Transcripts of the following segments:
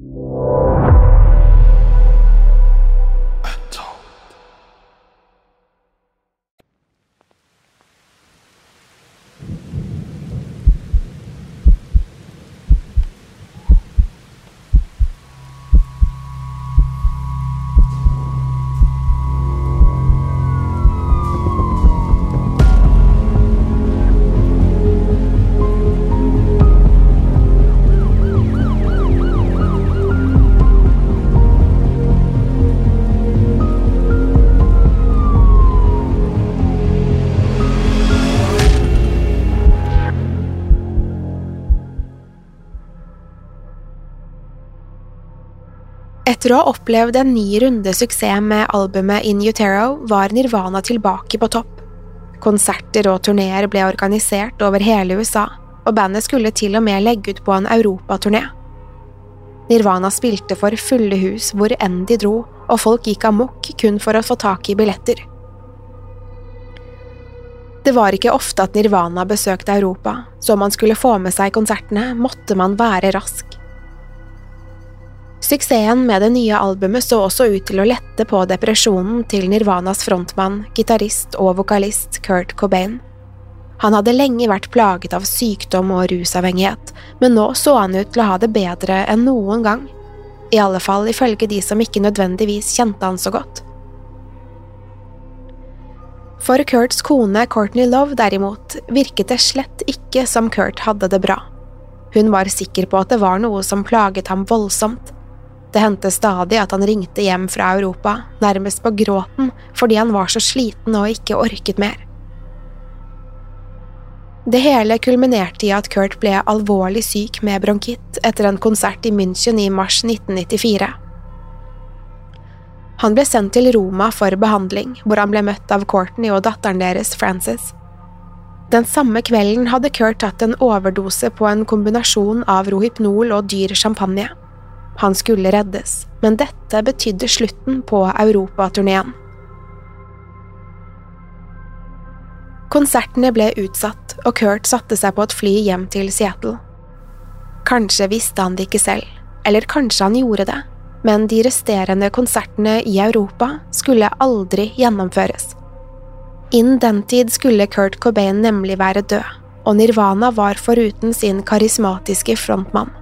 you. Etter å ha opplevd en ny runde suksess med albumet In Utero, var Nirvana tilbake på topp. Konserter og turneer ble organisert over hele USA, og bandet skulle til og med legge ut på en europaturné. Nirvana spilte for fulle hus hvor enn de dro, og folk gikk amok kun for å få tak i billetter. Det var ikke ofte at Nirvana besøkte Europa, så om man skulle få med seg konsertene, måtte man være rask. Suksessen med det nye albumet så også ut til å lette på depresjonen til Nirvanas frontmann, gitarist og vokalist Kurt Cobain. Han hadde lenge vært plaget av sykdom og rusavhengighet, men nå så han ut til å ha det bedre enn noen gang. I alle fall ifølge de som ikke nødvendigvis kjente han så godt. For Kurts kone Courtney Love, derimot, virket det slett ikke som Kurt hadde det bra. Hun var sikker på at det var noe som plaget ham voldsomt. Det hendte stadig at han ringte hjem fra Europa, nærmest på gråten, fordi han var så sliten og ikke orket mer. Det hele kulminerte i at Kurt ble alvorlig syk med bronkitt etter en konsert i München i mars 1994. Han ble sendt til Roma for behandling, hvor han ble møtt av Courtney og datteren deres, Frances. Den samme kvelden hadde Kurt tatt en overdose på en kombinasjon av Rohypnol og dyr champagne. Han skulle reddes, men dette betydde slutten på europaturneen. Konsertene ble utsatt, og Kurt satte seg på et fly hjem til Seattle. Kanskje visste han det ikke selv, eller kanskje han gjorde det, men de resterende konsertene i Europa skulle aldri gjennomføres. Innen den tid skulle Kurt Cobain nemlig være død, og Nirvana var foruten sin karismatiske frontmann.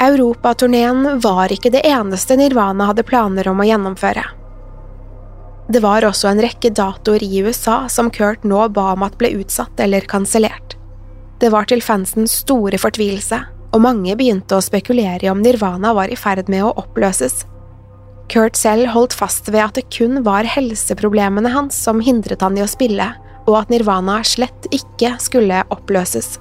Europaturneen var ikke det eneste Nirvana hadde planer om å gjennomføre. Det var også en rekke datoer i USA som Kurt nå ba om at ble utsatt eller kansellert. Det var til fansens store fortvilelse, og mange begynte å spekulere i om Nirvana var i ferd med å oppløses. Kurt selv holdt fast ved at det kun var helseproblemene hans som hindret han i å spille, og at Nirvana slett ikke skulle oppløses.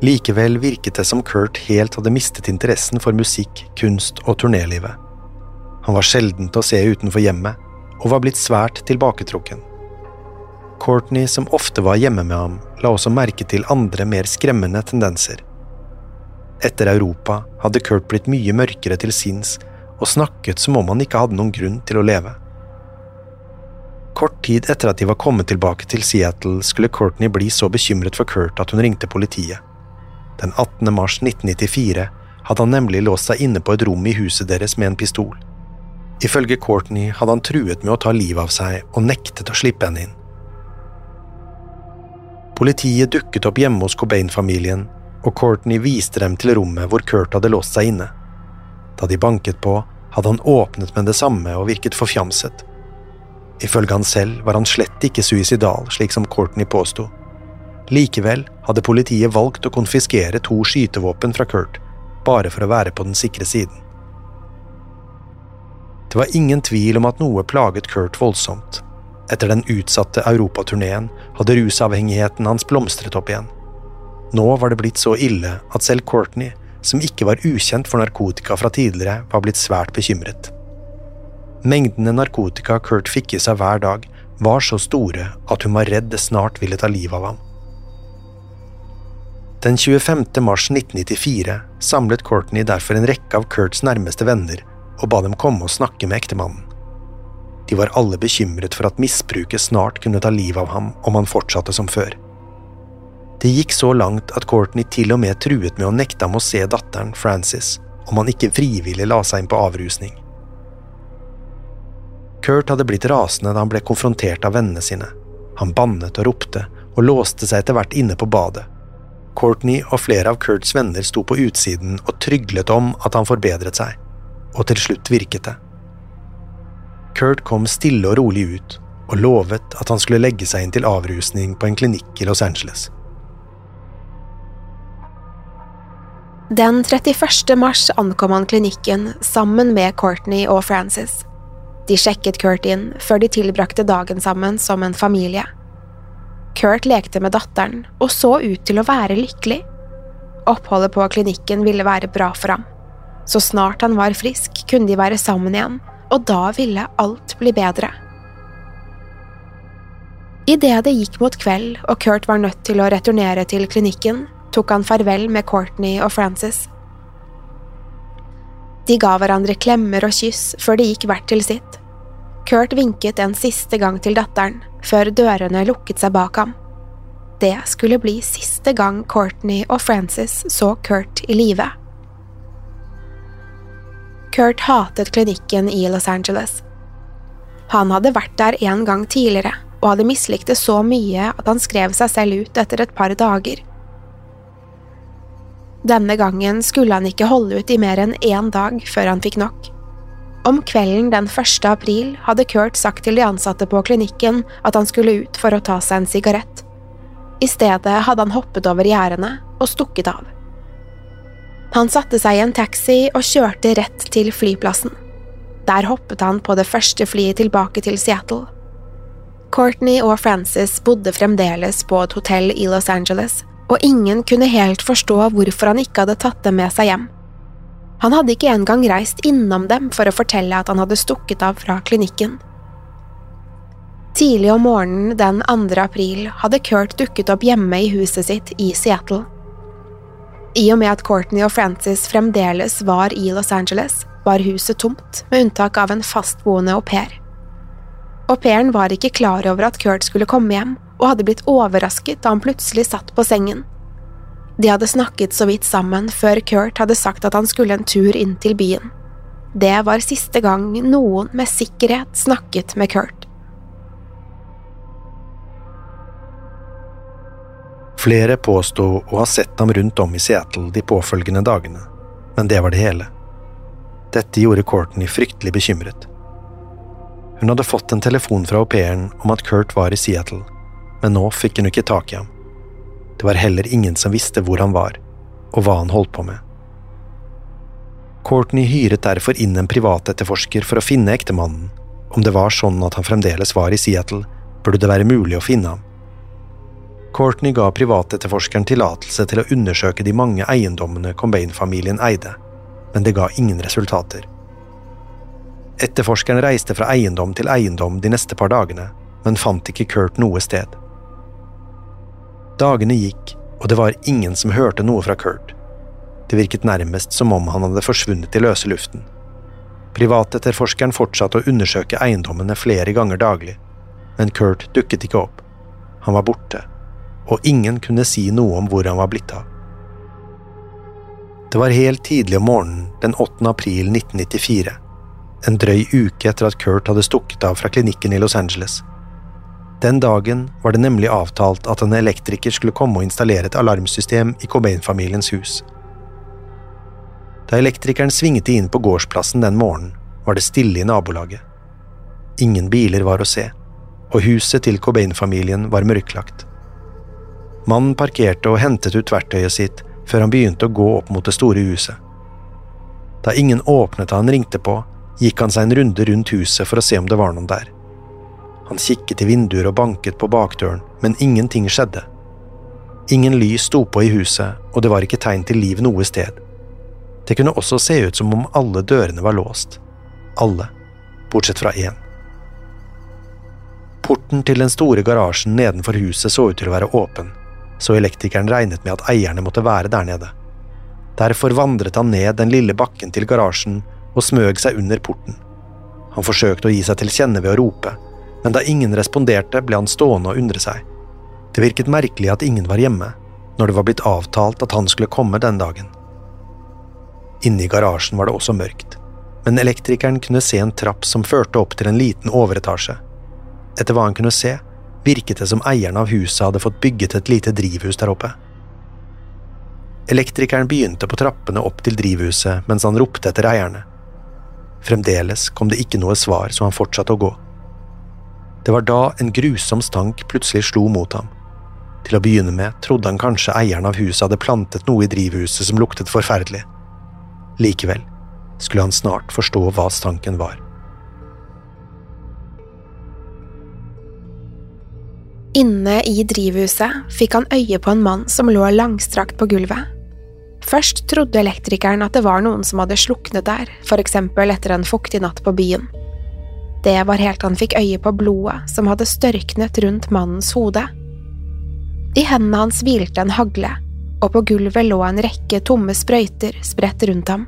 Likevel virket det som Kurt helt hadde mistet interessen for musikk, kunst og turnélivet. Han var sjelden til å se utenfor hjemmet, og var blitt svært tilbaketrukken. Courtney, som ofte var hjemme med ham, la også merke til andre, mer skremmende tendenser. Etter Europa hadde Kurt blitt mye mørkere til sinns og snakket som om han ikke hadde noen grunn til å leve. Kort tid etter at de var kommet tilbake til Seattle, skulle Courtney bli så bekymret for Kurt at hun ringte politiet. Den 18. mars 1994 hadde han nemlig låst seg inne på et rom i huset deres med en pistol. Ifølge Courtney hadde han truet med å ta livet av seg og nektet å slippe henne inn. Politiet dukket opp hjemme hos Cobain-familien, og Courtney viste dem til rommet hvor Kurt hadde låst seg inne. Da de banket på, hadde han åpnet med det samme og virket forfjamset. Ifølge han selv var han slett ikke suicidal, slik som Courtney påsto. Likevel hadde politiet valgt å konfiskere to skytevåpen fra Kurt, bare for å være på den sikre siden. Det var ingen tvil om at noe plaget Kurt voldsomt. Etter den utsatte europaturneen hadde rusavhengigheten hans blomstret opp igjen. Nå var det blitt så ille at selv Courtney, som ikke var ukjent for narkotika fra tidligere, var blitt svært bekymret. Mengdene narkotika Kurt fikk i seg hver dag, var så store at hun var redd det snart ville ta livet av ham. Den 25. mars 1994 samlet Courtney derfor en rekke av Kurts nærmeste venner og ba dem komme og snakke med ektemannen. De var alle bekymret for at misbruket snart kunne ta livet av ham om han fortsatte som før. Det gikk så langt at Courtney til og med truet med å nekte ham å se datteren, Frances, om han ikke frivillig la seg inn på avrusning. Kurt hadde blitt rasende da han ble konfrontert av vennene sine. Han bannet og ropte, og låste seg etter hvert inne på badet. Courtney og flere av Kurts venner sto på utsiden og tryglet om at han forbedret seg, og til slutt virket det. Kurt kom stille og rolig ut, og lovet at han skulle legge seg inn til avrusning på en klinikk i Los Angeles. Den 31. mars ankom han klinikken sammen med Courtney og Frances. De sjekket Kurt inn før de tilbrakte dagen sammen som en familie. Kurt lekte med datteren og så ut til å være lykkelig. Oppholdet på klinikken ville være bra for ham. Så snart han var frisk, kunne de være sammen igjen, og da ville alt bli bedre. Idet det gikk mot kveld og Kurt var nødt til å returnere til klinikken, tok han farvel med Courtney og Frances. De ga hverandre klemmer og kyss før de gikk hvert til sitt. Kurt vinket en siste gang til datteren, før dørene lukket seg bak ham. Det skulle bli siste gang Courtney og Frances så Kurt i live. Kurt hatet klinikken i Los Angeles. Han hadde vært der en gang tidligere og hadde mislikt det så mye at han skrev seg selv ut etter et par dager. Denne gangen skulle han ikke holde ut i mer enn én dag før han fikk nok. Om kvelden den 1. april hadde Kurt sagt til de ansatte på klinikken at han skulle ut for å ta seg en sigarett. I stedet hadde han hoppet over gjerdene og stukket av. Han satte seg i en taxi og kjørte rett til flyplassen. Der hoppet han på det første flyet tilbake til Seattle. Courtney og Frances bodde fremdeles på et hotell i Los Angeles og ingen kunne helt forstå hvorfor han ikke hadde tatt dem med seg hjem. Han hadde ikke engang reist innom dem for å fortelle at han hadde stukket av fra klinikken. Tidlig om morgenen den 2. april hadde Kurt dukket opp hjemme i huset sitt i Seattle. I og med at Courtney og Frances fremdeles var i Los Angeles, var huset tomt, med unntak av en fastboende au pair. Au pairen var ikke klar over at Kurt skulle komme hjem, og hadde blitt overrasket da han plutselig satt på sengen. De hadde snakket så vidt sammen før Kurt hadde sagt at han skulle en tur inn til byen. Det var siste gang noen med sikkerhet snakket med Kurt. Flere påsto å ha sett ham rundt om i Seattle de påfølgende dagene, men det var det hele. Dette gjorde Courtney fryktelig bekymret. Hun hadde fått en telefon fra au pairen om at Kurt var i Seattle, men nå fikk hun ikke tak i ham. Det var heller ingen som visste hvor han var, og hva han holdt på med. Courtney hyret derfor inn en privatetterforsker for å finne ektemannen. Om det var sånn at han fremdeles var i Seattle, burde det være mulig å finne ham. Courtney ga privatetterforskeren tillatelse til å undersøke de mange eiendommene Combain-familien eide, men det ga ingen resultater. Etterforskeren reiste fra eiendom til eiendom de neste par dagene, men fant ikke Kurt noe sted. Dagene gikk, og det var ingen som hørte noe fra Kurt. Det virket nærmest som om han hadde forsvunnet i løse luften. Privatetterforskeren fortsatte å undersøke eiendommene flere ganger daglig, men Kurt dukket ikke opp. Han var borte, og ingen kunne si noe om hvor han var blitt av. Det var helt tidlig om morgenen den 8. april 1994, en drøy uke etter at Kurt hadde stukket av fra klinikken i Los Angeles. Den dagen var det nemlig avtalt at en elektriker skulle komme og installere et alarmsystem i Cobain-familiens hus. Da elektrikeren svingte inn på gårdsplassen den morgenen, var det stille i nabolaget. Ingen biler var å se, og huset til Cobain-familien var mørklagt. Mannen parkerte og hentet ut verktøyet sitt før han begynte å gå opp mot det store huset. Da ingen åpnet da han ringte på, gikk han seg en runde rundt huset for å se om det var noen der. Han kikket i vinduer og banket på bakdøren, men ingenting skjedde. Ingen lys sto på i huset, og det var ikke tegn til liv noe sted. Det kunne også se ut som om alle dørene var låst. Alle, bortsett fra én. Porten til den store garasjen nedenfor huset så ut til å være åpen, så elektrikeren regnet med at eierne måtte være der nede. Derfor vandret han ned den lille bakken til garasjen og smøg seg under porten. Han forsøkte å gi seg til kjenne ved å rope, men da ingen responderte, ble han stående og undre seg. Det virket merkelig at ingen var hjemme, når det var blitt avtalt at han skulle komme den dagen. Inne i garasjen var det også mørkt, men elektrikeren kunne se en trapp som førte opp til en liten overetasje. Etter hva han kunne se, virket det som eieren av huset hadde fått bygget et lite drivhus der oppe. Elektrikeren begynte på trappene opp til drivhuset mens han ropte etter eierne. Fremdeles kom det ikke noe svar, så han fortsatte å gå. Det var da en grusom stank plutselig slo mot ham. Til å begynne med trodde han kanskje eieren av huset hadde plantet noe i drivhuset som luktet forferdelig. Likevel skulle han snart forstå hva stanken var. Inne i drivhuset fikk han øye på en mann som lå langstrakt på gulvet. Først trodde elektrikeren at det var noen som hadde sluknet der, for eksempel etter en fuktig natt på byen. Det var helt han fikk øye på blodet som hadde størknet rundt mannens hode. I hendene hans hvilte en hagle, og på gulvet lå en rekke tomme sprøyter spredt rundt ham.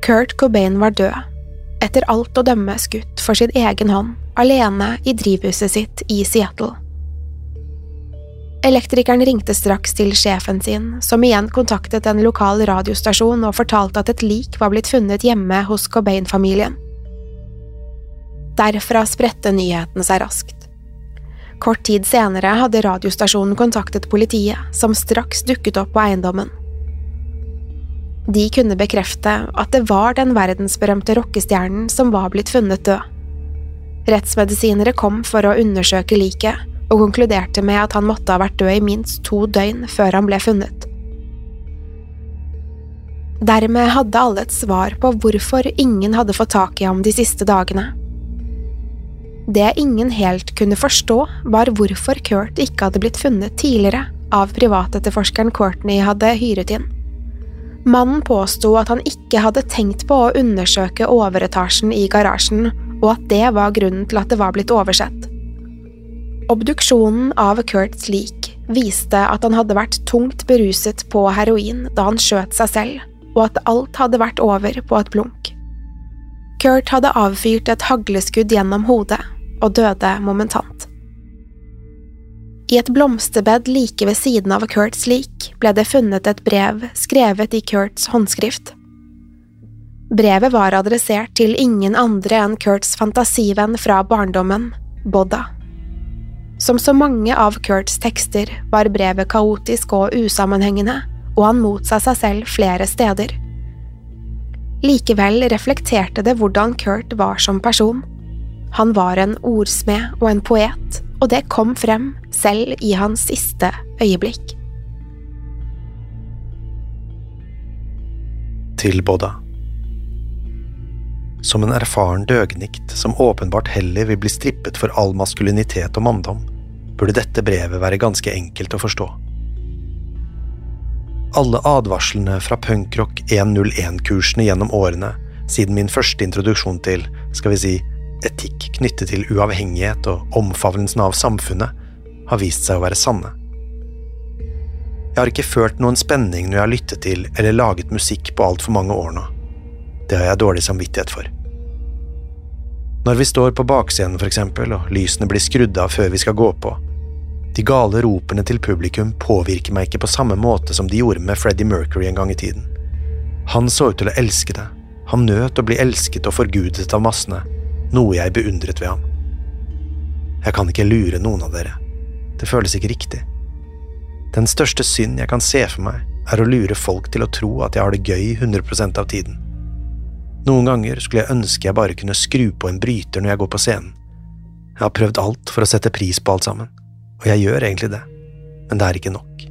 Kurt Cobain var død, etter alt å dømme skutt for sin egen hånd, alene i drivhuset sitt i Seattle. Elektrikeren ringte straks til sjefen sin, som igjen kontaktet en lokal radiostasjon og fortalte at et lik var blitt funnet hjemme hos Cobain-familien. Derfra spredte nyheten seg raskt. Kort tid senere hadde radiostasjonen kontaktet politiet, som straks dukket opp på eiendommen. De kunne bekrefte at det var den verdensberømte rockestjernen som var blitt funnet død. Rettsmedisinere kom for å undersøke liket, og konkluderte med at han måtte ha vært død i minst to døgn før han ble funnet. Dermed hadde alle et svar på hvorfor ingen hadde fått tak i ham de siste dagene. Det ingen helt kunne forstå, var hvorfor Kurt ikke hadde blitt funnet tidligere av privatetterforskeren Courtney hadde hyret inn. Mannen påsto at han ikke hadde tenkt på å undersøke overetasjen i garasjen, og at det var grunnen til at det var blitt oversett. Obduksjonen av Kurts lik viste at han hadde vært tungt beruset på heroin da han skjøt seg selv, og at alt hadde vært over på et blunk. Kurt hadde avfyrt et hagleskudd gjennom hodet og døde momentant. I et blomsterbed like ved siden av Kurts lik ble det funnet et brev skrevet i Kurts håndskrift. Brevet var adressert til ingen andre enn Kurts fantasivenn fra barndommen, Bodda. Som så mange av Kurts tekster var brevet kaotisk og usammenhengende, og han motsa seg selv flere steder. Likevel reflekterte det hvordan Kurt var som person. Han var en ordsmed og en poet, og det kom frem selv i hans siste øyeblikk. Til Bodda Som en erfaren døgnikt som åpenbart heller vil bli strippet for all maskulinitet og manndom, burde dette brevet være ganske enkelt å forstå. Alle advarslene fra punkrock 101-kursene gjennom årene, siden min første introduksjon til, skal vi si, etikk knyttet til uavhengighet og omfavnelsen av samfunnet har vist seg å være sanne. Jeg har ikke følt noen spenning når jeg har lyttet til eller laget musikk på altfor mange år nå. Det har jeg dårlig samvittighet for. Når vi står på bakscenen, for eksempel, og lysene blir skrudd av før vi skal gå på, de gale ropene til publikum påvirker meg ikke på samme måte som de gjorde med Freddie Mercury en gang i tiden. Han så ut til å elske det, han nøt å bli elsket og forgudet av massene, noe jeg beundret ved ham. Jeg kan ikke lure noen av dere, det føles ikke riktig. Den største synd jeg kan se for meg, er å lure folk til å tro at jeg har det gøy 100% av tiden. Noen ganger skulle jeg ønske jeg bare kunne skru på en bryter når jeg går på scenen. Jeg har prøvd alt for å sette pris på alt sammen, og jeg gjør egentlig det, men det er ikke nok.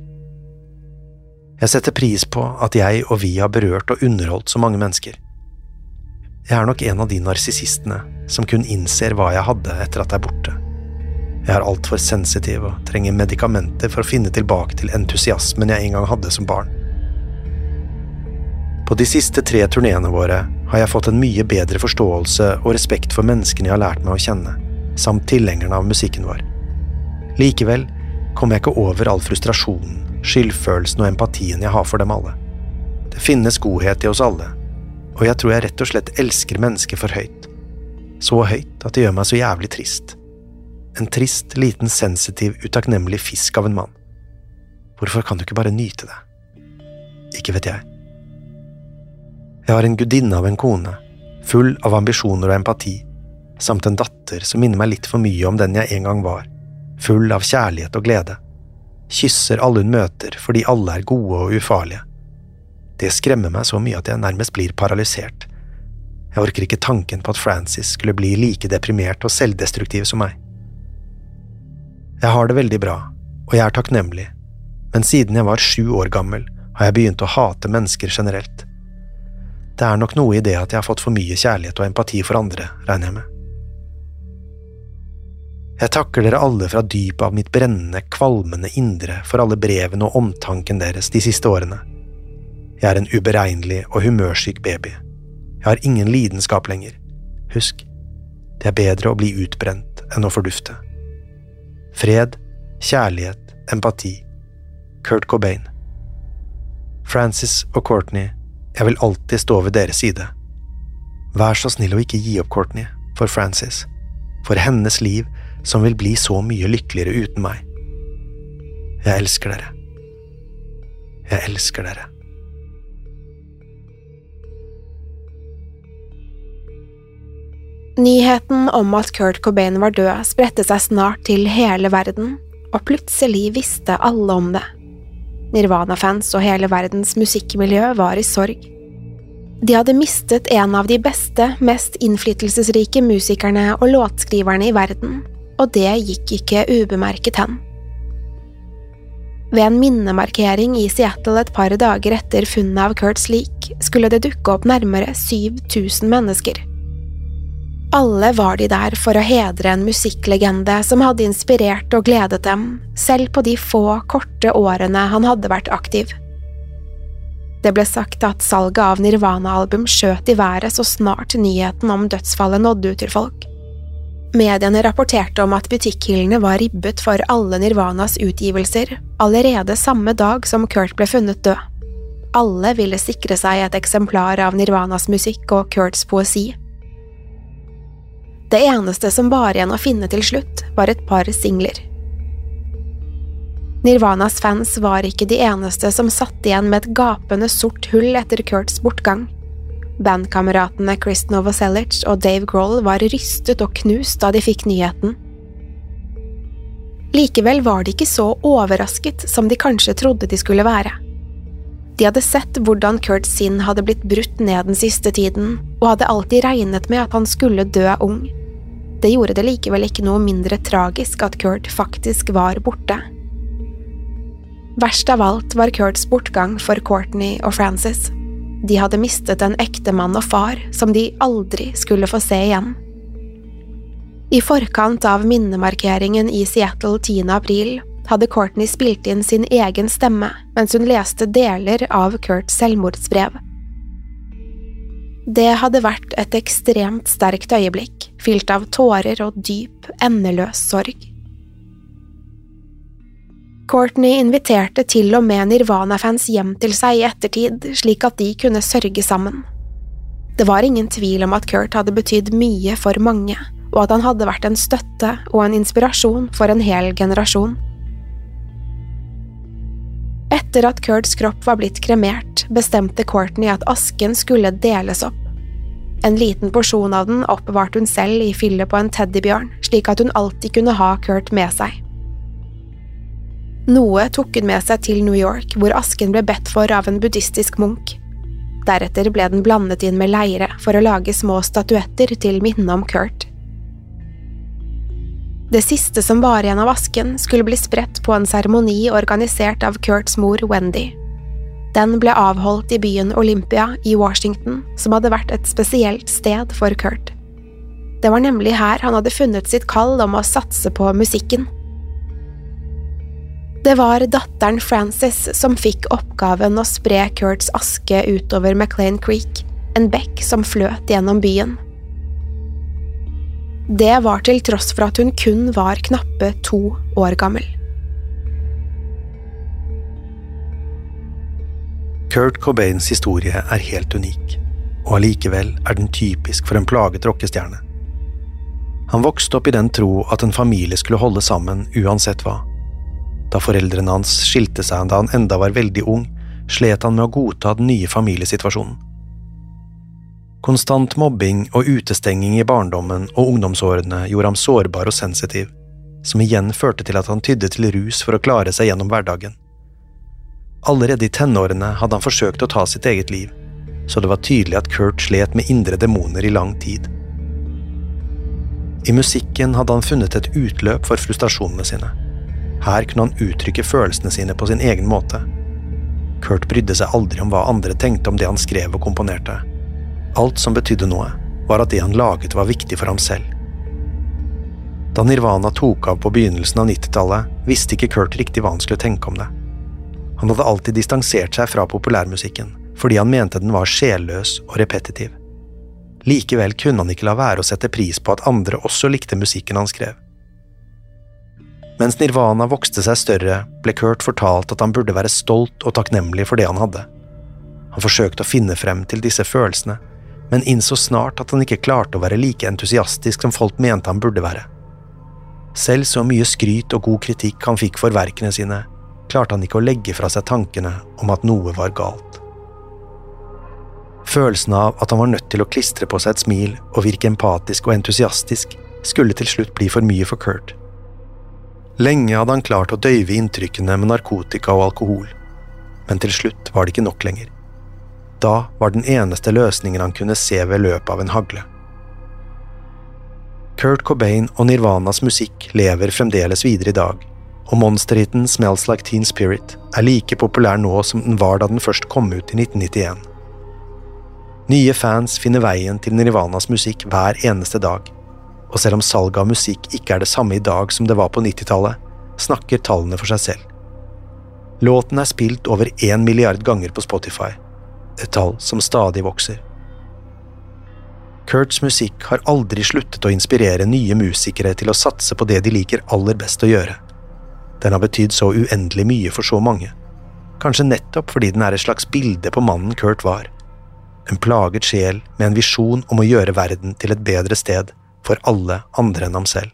Jeg setter pris på at jeg og vi har berørt og underholdt så mange mennesker. Jeg er nok en av de narsissistene som kun innser hva jeg hadde etter at jeg er borte. Jeg er altfor sensitiv og trenger medikamenter for å finne tilbake til entusiasmen jeg en gang hadde som barn. På de siste tre turneene våre har jeg fått en mye bedre forståelse og respekt for menneskene jeg har lært meg å kjenne, samt tilhengerne av musikken vår. Likevel kommer jeg ikke over all frustrasjonen, skyldfølelsen og empatien jeg har for dem alle. Det finnes godhet i oss alle, og jeg tror jeg rett og slett elsker mennesker for høyt. Så høyt at det gjør meg så jævlig trist. En trist, liten, sensitiv, utakknemlig fisk av en mann. Hvorfor kan du ikke bare nyte det? Ikke vet jeg. Jeg har en gudinne av en kone, full av ambisjoner og empati, samt en datter som minner meg litt for mye om den jeg en gang var, full av kjærlighet og glede. Kysser alle hun møter fordi alle er gode og ufarlige. Det skremmer meg så mye at jeg nærmest blir paralysert. Jeg orker ikke tanken på at Frances skulle bli like deprimert og selvdestruktiv som meg. Jeg har det veldig bra, og jeg er takknemlig, men siden jeg var sju år gammel, har jeg begynt å hate mennesker generelt. Det er nok noe i det at jeg har fått for mye kjærlighet og empati for andre, regner jeg med. Jeg takker dere alle fra dypet av mitt brennende, kvalmende indre for alle brevene og omtanken deres de siste årene. Jeg er en uberegnelig og humørsyk baby. Jeg har ingen lidenskap lenger. Husk, det er bedre å bli utbrent enn å fordufte. Fred, kjærlighet, empati. Kurt Cobain. Francis og Courtney, jeg vil alltid stå ved deres side. Vær så snill å ikke gi opp Courtney, for Francis, for hennes liv som vil bli så mye lykkeligere uten meg. Jeg elsker dere. Jeg elsker dere. Nyheten om at Kurt Cobain var død, spredte seg snart til hele verden, og plutselig visste alle om det. Nirvana-fans og hele verdens musikkmiljø var i sorg. De hadde mistet en av de beste, mest innflytelsesrike musikerne og låtskriverne i verden, og det gikk ikke ubemerket hen. Ved en minnemarkering i Seattle et par dager etter funnet av Kurt's lik skulle det dukke opp nærmere 7000 mennesker. Alle var de der for å hedre en musikklegende som hadde inspirert og gledet dem, selv på de få, korte årene han hadde vært aktiv. Det ble sagt at salget av Nirvana-album skjøt i været så snart nyheten om dødsfallet nådde ut til folk. Mediene rapporterte om at butikkhyllene var ribbet for alle Nirvanas utgivelser allerede samme dag som Kurt ble funnet død. Alle ville sikre seg et eksemplar av Nirvanas musikk og Kurts poesi. Det eneste som var igjen å finne til slutt, var et par singler. Nirvanas fans var ikke de eneste som satt igjen med et gapende sort hull etter Kurts bortgang. Bandkameratene Chris Novoselic og Dave Grohl var rystet og knust da de fikk nyheten. Likevel var de ikke så overrasket som de kanskje trodde de skulle være. De hadde sett hvordan Kurt sinn hadde blitt brutt ned den siste tiden, og hadde alltid regnet med at han skulle dø ung. Det gjorde det likevel ikke noe mindre tragisk at Kurt faktisk var borte. Verst av alt var Kurts bortgang for Courtney og Frances. De hadde mistet en ektemann og far som de aldri skulle få se igjen. I forkant av minnemarkeringen i Seattle 10. april hadde Courtney spilt inn sin egen stemme mens hun leste deler av Kurts selvmordsbrev. Det hadde vært et ekstremt sterkt øyeblikk, fylt av tårer og dyp, endeløs sorg. Courtney inviterte til og med Nirvana-fans hjem til seg i ettertid, slik at de kunne sørge sammen. Det var ingen tvil om at Kurt hadde betydd mye for mange, og at han hadde vært en støtte og en inspirasjon for en hel generasjon. Etter at Kurts kropp var blitt kremert, bestemte Courtney at asken skulle deles opp. En liten porsjon av den oppbevarte hun selv i fyllet på en teddybjørn, slik at hun alltid kunne ha Kurt med seg. Noe tok hun med seg til New York, hvor asken ble bedt for av en buddhistisk munk. Deretter ble den blandet inn med leire for å lage små statuetter til minne om Kurt. Det siste som var igjen av asken, skulle bli spredt på en seremoni organisert av Kurts mor Wendy. Den ble avholdt i byen Olympia i Washington, som hadde vært et spesielt sted for Kurt. Det var nemlig her han hadde funnet sitt kall om å satse på musikken. Det var datteren Frances som fikk oppgaven å spre Kurts aske utover McLean Creek, en bekk som fløt gjennom byen. Det var til tross for at hun kun var knappe to år gammel. Kurt Cobains historie er helt unik, og allikevel er den typisk for en plaget rockestjerne. Han vokste opp i den tro at en familie skulle holde sammen uansett hva. Da foreldrene hans skilte seg da han enda var veldig ung, slet han med å godta den nye familiesituasjonen. Konstant mobbing og utestenging i barndommen og ungdomsårene gjorde ham sårbar og sensitiv, som igjen førte til at han tydde til rus for å klare seg gjennom hverdagen. Allerede i tenårene hadde han forsøkt å ta sitt eget liv, så det var tydelig at Kurt slet med indre demoner i lang tid. I musikken hadde han funnet et utløp for frustrasjonene sine. Her kunne han uttrykke følelsene sine på sin egen måte. Kurt brydde seg aldri om hva andre tenkte om det han skrev og komponerte. Alt som betydde noe, var at det han laget var viktig for ham selv. Da Nirvana tok av på begynnelsen av 90-tallet, visste ikke Kurt riktig hva han skulle tenke om det. Han hadde alltid distansert seg fra populærmusikken, fordi han mente den var sjelløs og repetitiv. Likevel kunne han ikke la være å sette pris på at andre også likte musikken han skrev. Mens Nirvana vokste seg større, ble Kurt fortalt at han burde være stolt og takknemlig for det han hadde. Han forsøkte å finne frem til disse følelsene, men innså snart at han ikke klarte å være like entusiastisk som folk mente han burde være. Selv så mye skryt og god kritikk han fikk for verkene sine, klarte han ikke å legge fra seg tankene om at noe var galt. Følelsen av at han var nødt til å klistre på seg et smil og virke empatisk og entusiastisk, skulle til slutt bli for mye for Kurt. Lenge hadde han klart å døyve inntrykkene med narkotika og alkohol, men til slutt var det ikke nok lenger. Da var den eneste løsningen han kunne se ved løpet av en hagle. Kurt Cobain og Nirvanas musikk lever fremdeles videre i dag, og monsterhiten Smells Like Teen Spirit er like populær nå som den var da den først kom ut i 1991. Nye fans finner veien til Nirvanas musikk hver eneste dag, og selv om salget av musikk ikke er det samme i dag som det var på 90-tallet, snakker tallene for seg selv. Låten er spilt over én milliard ganger på Spotify, et tall som stadig vokser. Kurts musikk har aldri sluttet å inspirere nye musikere til å satse på det de liker aller best å gjøre. Den har betydd så uendelig mye for så mange, kanskje nettopp fordi den er et slags bilde på mannen Kurt var. En plaget sjel med en visjon om å gjøre verden til et bedre sted for alle andre enn ham selv.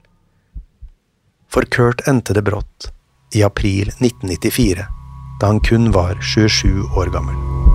For Kurt endte det brått, i april 1994, da han kun var 27 år gammel.